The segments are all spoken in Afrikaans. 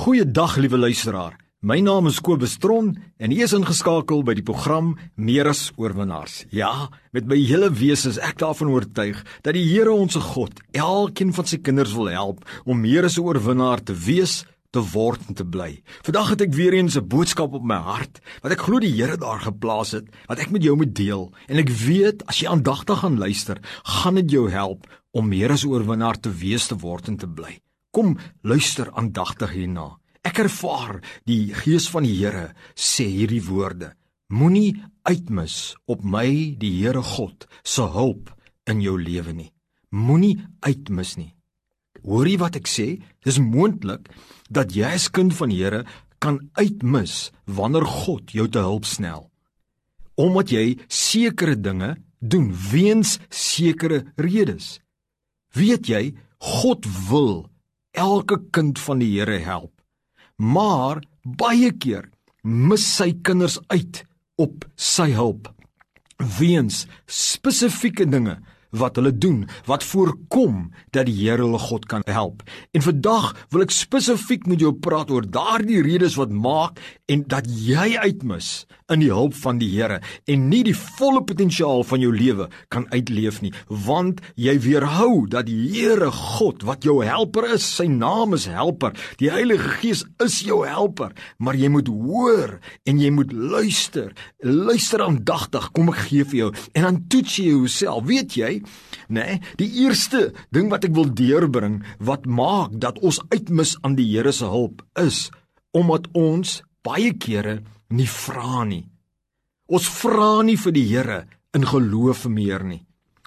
Goeiedag liewe luisteraar. My naam is Kobus Tron en ek is ingeskakel by die program Meer as oorwinnaars. Ja, met my hele wese is ek daarvan oortuig dat die Here ons se God elkeen van sy kinders wil help om meer as 'n oorwinnaar te wees, te word en te bly. Vandag het ek weer eens 'n boodskap op my hart wat ek glo die Here daar geplaas het wat ek met jou moet deel en ek weet as jy aandagtig gaan luister, gaan dit jou help om meer as 'n oorwinnaar te wees, te word en te bly. Kom luister aandagtig hierna. Ek ervaar die gees van die Here sê hierdie woorde: Moenie uitmis op my die Here God se hulp in jou lewe nie. Moenie uitmis nie. Hoor jy wat ek sê? Dis moontlik dat jy as kind van die Here kan uitmis wanneer God jou te hulp snel. Omdat jy sekere dinge doen weens sekere redes. Weet jy, God wil elke kind van die Here help. Maar baie keer mis sy kinders uit op sy hulp. Weens spesifieke dinge wat hulle doen wat voorkom dat die Here hulle God kan help. En vandag wil ek spesifiek met jou praat oor daardie redes wat maak en dat jy uitmis in die hulp van die Here en nie die volle potensiaal van jou lewe kan uitleef nie, want jy weerhou dat die Here God wat jou helper is, sy naam is helper. Die Heilige Gees is jou helper, maar jy moet hoor en jy moet luister. Luister aandagtig, kom ek gee vir jou en dan toets jy jouself. Weet jy, nê, nee, die eerste ding wat ek wil deurbring wat maak dat ons uitmis aan die Here se hulp is omdat ons baie kere nie vra nie. Ons vra nie vir die Here in geloof meer nie.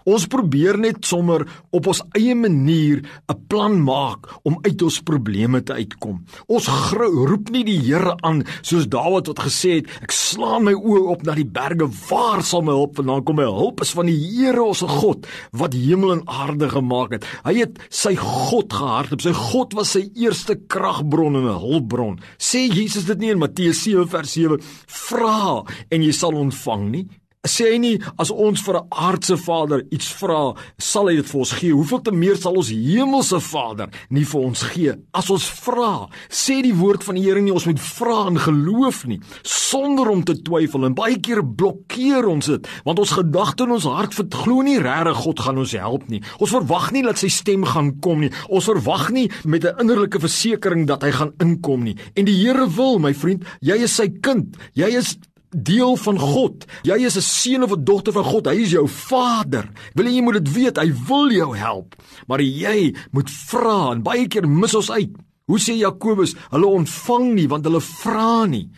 Ons probeer net sommer op ons eie manier 'n plan maak om uit ons probleme te uitkom. Ons roep nie die Here aan soos Dawid wat gesê het, ek slaan my oë op na die berge, waar sal my hulp vandaan kom? My hulp is van die Here ons God wat hemel en aarde gemaak het. Hy het sy God gehardop. Sy God was sy eerste kragbron en 'n hulpbron. Sê Jesus dit nie in Matteus 7 vers 7: "Vra en jy sal ontvang nie." Sê hy nie as ons vir 'n aardse Vader iets vra, sal hy dit vir ons gee. Hoeveel te meer sal ons hemelse Vader nie vir ons gee as ons vra? Sê die woord van die Here nie ons moet vra in geloof nie, sonder om te twyfel en baie keer blokkeer ons dit, want ons gedagte in ons hart verglo nie regtig God gaan ons help nie. Ons verwag nie dat sy stem gaan kom nie. Ons verwag nie met 'n innerlike versekering dat hy gaan inkom nie. En die Here wil, my vriend, jy is sy kind. Jy is deel van God. Jy is 'n seun of 'n dogter van God. Hy is jou Vader. Wil jy moet dit weet, hy wil jou help. Maar jy moet vra en baie keer mis ons uit. Hoe sê Jakobus, hulle ontvang nie want hulle vra nie.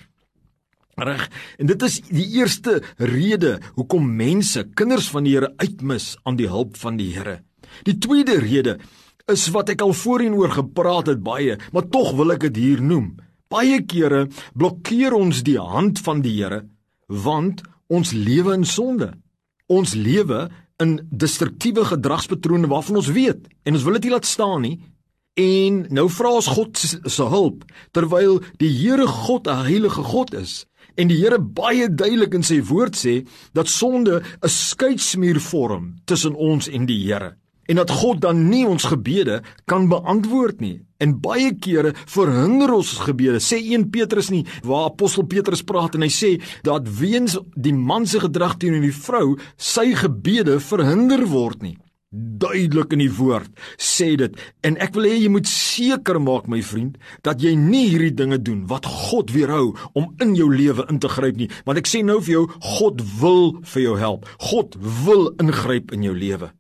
Reg. En dit is die eerste rede hoekom mense, kinders van die Here uitmis aan die hulp van die Here. Die tweede rede is wat ek al voorheen oor gepraat het baie, maar tog wil ek dit hier noem. Baie kere blokkeer ons die hand van die Here want ons lewe in sonde. Ons lewe in destruktiewe gedragspatrone waarvan ons weet en ons wil dit nie laat staan nie. En nou vra ons God se hulp terwyl die Here God 'n heilige God is en die Here baie duidelik in sy woord sê dat sonde 'n skeidsmuur vorm tussen ons en die Here en dat God dan nie ons gebede kan beantwoord nie. En baie kere verhinder ons gebede. Sê 1 Petrus nie waar apostel Petrus praat en hy sê dat weens die man se gedrag teenoor die vrou sy gebede verhinder word nie. Duidelik in die woord sê dit en ek wil hê jy moet seker maak my vriend dat jy nie hierdie dinge doen wat God weerhou om in jou lewe in te gryp nie want ek sê nou vir jou God wil vir jou help God wil ingryp in jou lewe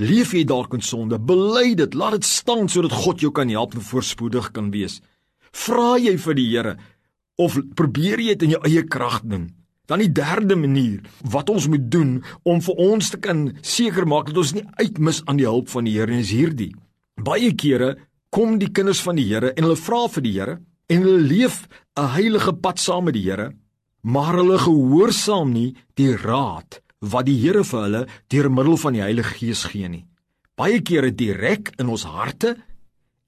Leef jy dalk in sonde? Bely dit, laat dit staan sodat God jou kan help en voorspoedig kan wees. Vra jy vir die Here of probeer jy dit in jou eie krag doen? Dan die derde manier wat ons moet doen om vir ons te kan seker maak dat ons nie uitmis aan die hulp van die Here is hierdie. Baie kere kom die kinders van die Here en hulle vra vir die Here en hulle leef 'n heilige pad saam met die Here, maar hulle gehoorsaam nie die raad wat die Here vir hulle deur middel van die Heilige Gees gee nie. Baie kere direk in ons harte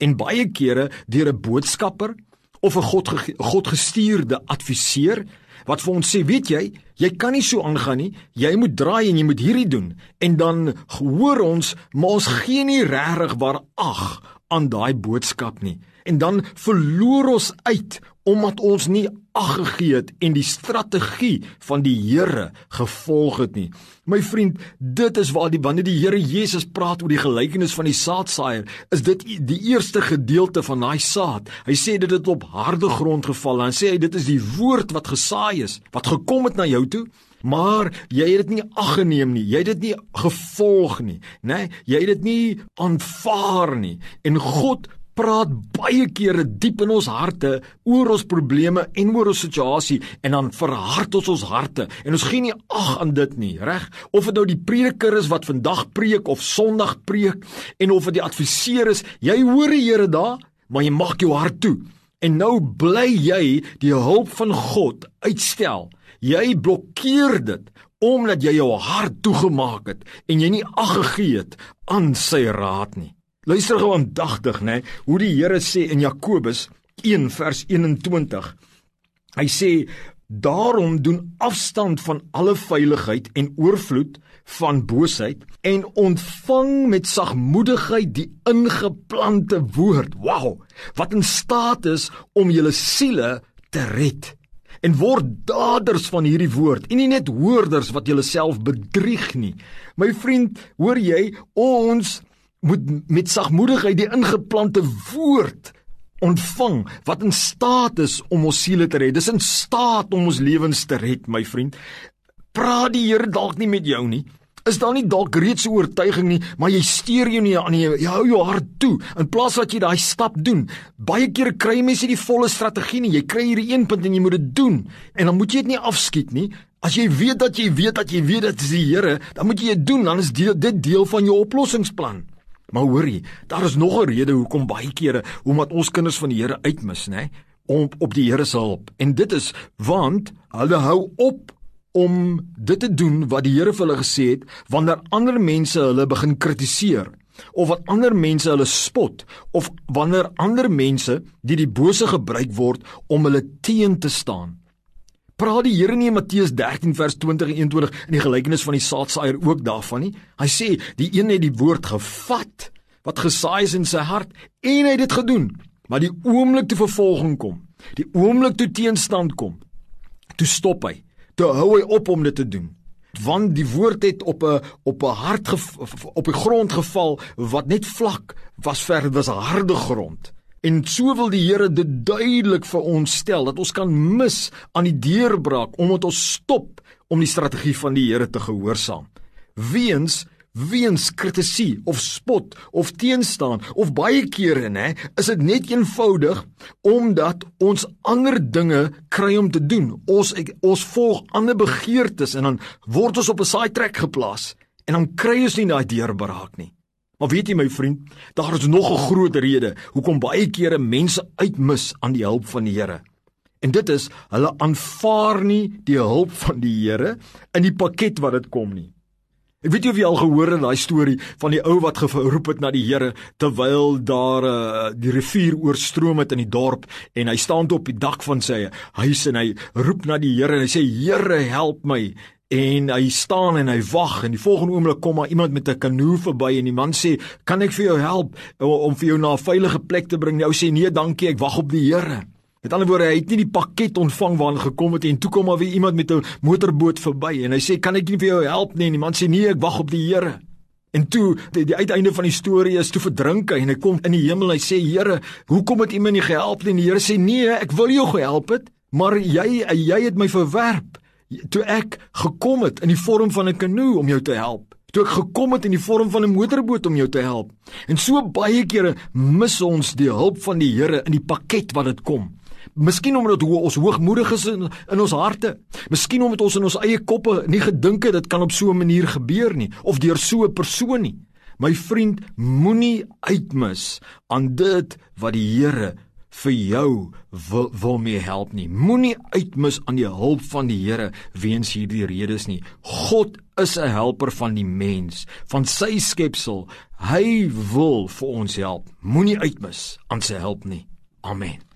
en baie kere deur 'n boodskapper of 'n God God gestuurde adviseur wat vir ons sê, weet jy, jy kan nie so aangaan nie. Jy moet draai en jy moet hierdie doen. En dan hoor ons, maar ons gee nie regtig waar ag aan daai boodskap nie. En dan verloor ons uit omdat ons nie ag gegee het en die strategie van die Here gevolg het nie. My vriend, dit is waar die wanneer die Here Jesus praat oor die gelykenis van die saadsaaier, is dit die eerste gedeelte van daai saad. Hy sê dit het op harde grond geval en sê hy dit is die woord wat gesaai is, wat gekom het na jou toe. Maar jy het dit nie aggeneem nie. Jy het dit nie gevolg nie, né? Nee, jy het dit nie aanvaar nie. En God praat baie kere diep in ons harte oor ons probleme en oor ons situasie en dan verhard ons ons harte en ons gee nie ag aan dit nie, reg? Of dit nou die prediker is wat vandag preek of Sondag preek en of dit die adviseur is, jy hoor die Here daar, maar jy maak jou hart toe. En nou bly jy die hulp van God uitstel. Jy blokkeer dit omdat jy jou hart toegemaak het en jy nie ag gegee het aan sy raad nie. Luister gou aandagtig, né, hoe die Here sê in Jakobus 1 vers 21. Hy sê: "Daarom doen afstand van alle veiligheid en oorvloed van boosheid en ontvang met sagmoedigheid die ingeplante woord." Wow! Wat in staat is om julle siele te red. En word daders van hierdie woord en nie net hoorders wat jouself bedrieg nie. My vriend, hoor jy, ons moet met sagmoedigheid die ingeplante woord ontvang wat in staat is om ons siele te red. Dis in staat om ons lewens te red, my vriend. Praat die Here dalk nie met jou nie. Is daar nie dalk reeds 'n oortuiging nie, maar jy steur jou nie aan jy, jy hou jou hart toe in plaas dat jy daai stap doen. Baie kere kry mense die volle strategie nie. Jy kry hierdie een punt en jy moet dit doen en dan moet jy dit nie afskiet nie. As jy weet dat jy weet dat jy weet dit is die Here, dan moet jy dit doen, dan is dit deel van jou oplossingsplan. Maar hoorie, daar is nog 'n rede hoekom baie kere omdat ons kinders van die Here uitmis, nê, om op die Here se hulp. En dit is want hulle hou op om dit te doen wat die Here vir hulle gesê het wanneer ander mense hulle begin kritiseer of wat ander mense hulle spot of wanneer ander mense die die bose gebruik word om hulle teen te staan. Praat die Here nie in Matteus 13 vers 20 en 21 in die gelykenis van die saadsaaier ook daarvan nie? Hy sê die een het die woord gevat wat gesaai is in sy hart en hy het dit gedoen. Maar die oomblik toe vervolging kom, die oomblik toe teenstand kom, toe stop hy. Toe hou hy op om dit te doen. Want die woord het op 'n op 'n hart op die grond geval wat net vlak was ver was 'n harde grond. En so wil die Here dit duidelik vir ons stel dat ons kan mis aan die deurbraak omdat ons stop om die strategie van die Here te gehoorsaam. Weens weens kritisie of spot of teenstaan of baie kere nê is dit net eenvoudig omdat ons ander dinge kry om te doen. Ons ons volg ander begeertes en dan word ons op 'n saai trek geplaas en dan kry ons nie daai deurbraak nie. Maar weet jy my vriend, daar is nog 'n groot rede hoekom baie kere mense uitmis aan die hulp van die Here. En dit is hulle aanvaar nie die hulp van die Here in die pakket wat dit kom nie. Ek weet jy of jy al gehoor het daai storie van die ou wat geroep het na die Here terwyl daar uh, die rivier oorstroom het in die dorp en hy staan op die dak van sy huis en hy roep na die Here en hy sê Here help my en hy staan en hy wag en die volgende oomblik kom maar iemand met 'n kanoe verby en die man sê kan ek vir jou help om vir jou na 'n veilige plek te bring? Nou sê nee dankie ek wag op die Here. Met ander woorde hy het nie die pakket ontvang waarna gekom het en toe kom maar weer iemand met 'n motorboot verby en hy sê kan ek nie vir jou help nie? En die man sê nee ek wag op die Here. En toe die, die uiteinde van die storie is toe verdrink hy en hy kom in die hemel en hy sê Here, hoekom het U my nie gehelp nie? En die Here sê nee, ek wil jou gehelp het, maar jy jy het my verwerp toe ek gekom het in die vorm van 'n kanoe om jou te help toe ek gekom het in die vorm van 'n motorboot om jou te help en so baie kere mis ons die hulp van die Here in die pakket wat dit kom Miskien omdat ons hoogmoedig is in, in ons harte. Miskien omdat ons in ons eie koppe nie gedink het dit kan op so 'n manier gebeur nie of deur so 'n persoon nie. My vriend, moenie uitmis aan dit wat die Here vir jou wil, wil mee help nie. Moenie uitmis aan die hulp van die Here weens hierdie redes nie. God is 'n helper van die mens, van sy skepsel. Hy wil vir ons help. Moenie uitmis aan sy hulp nie. Amen.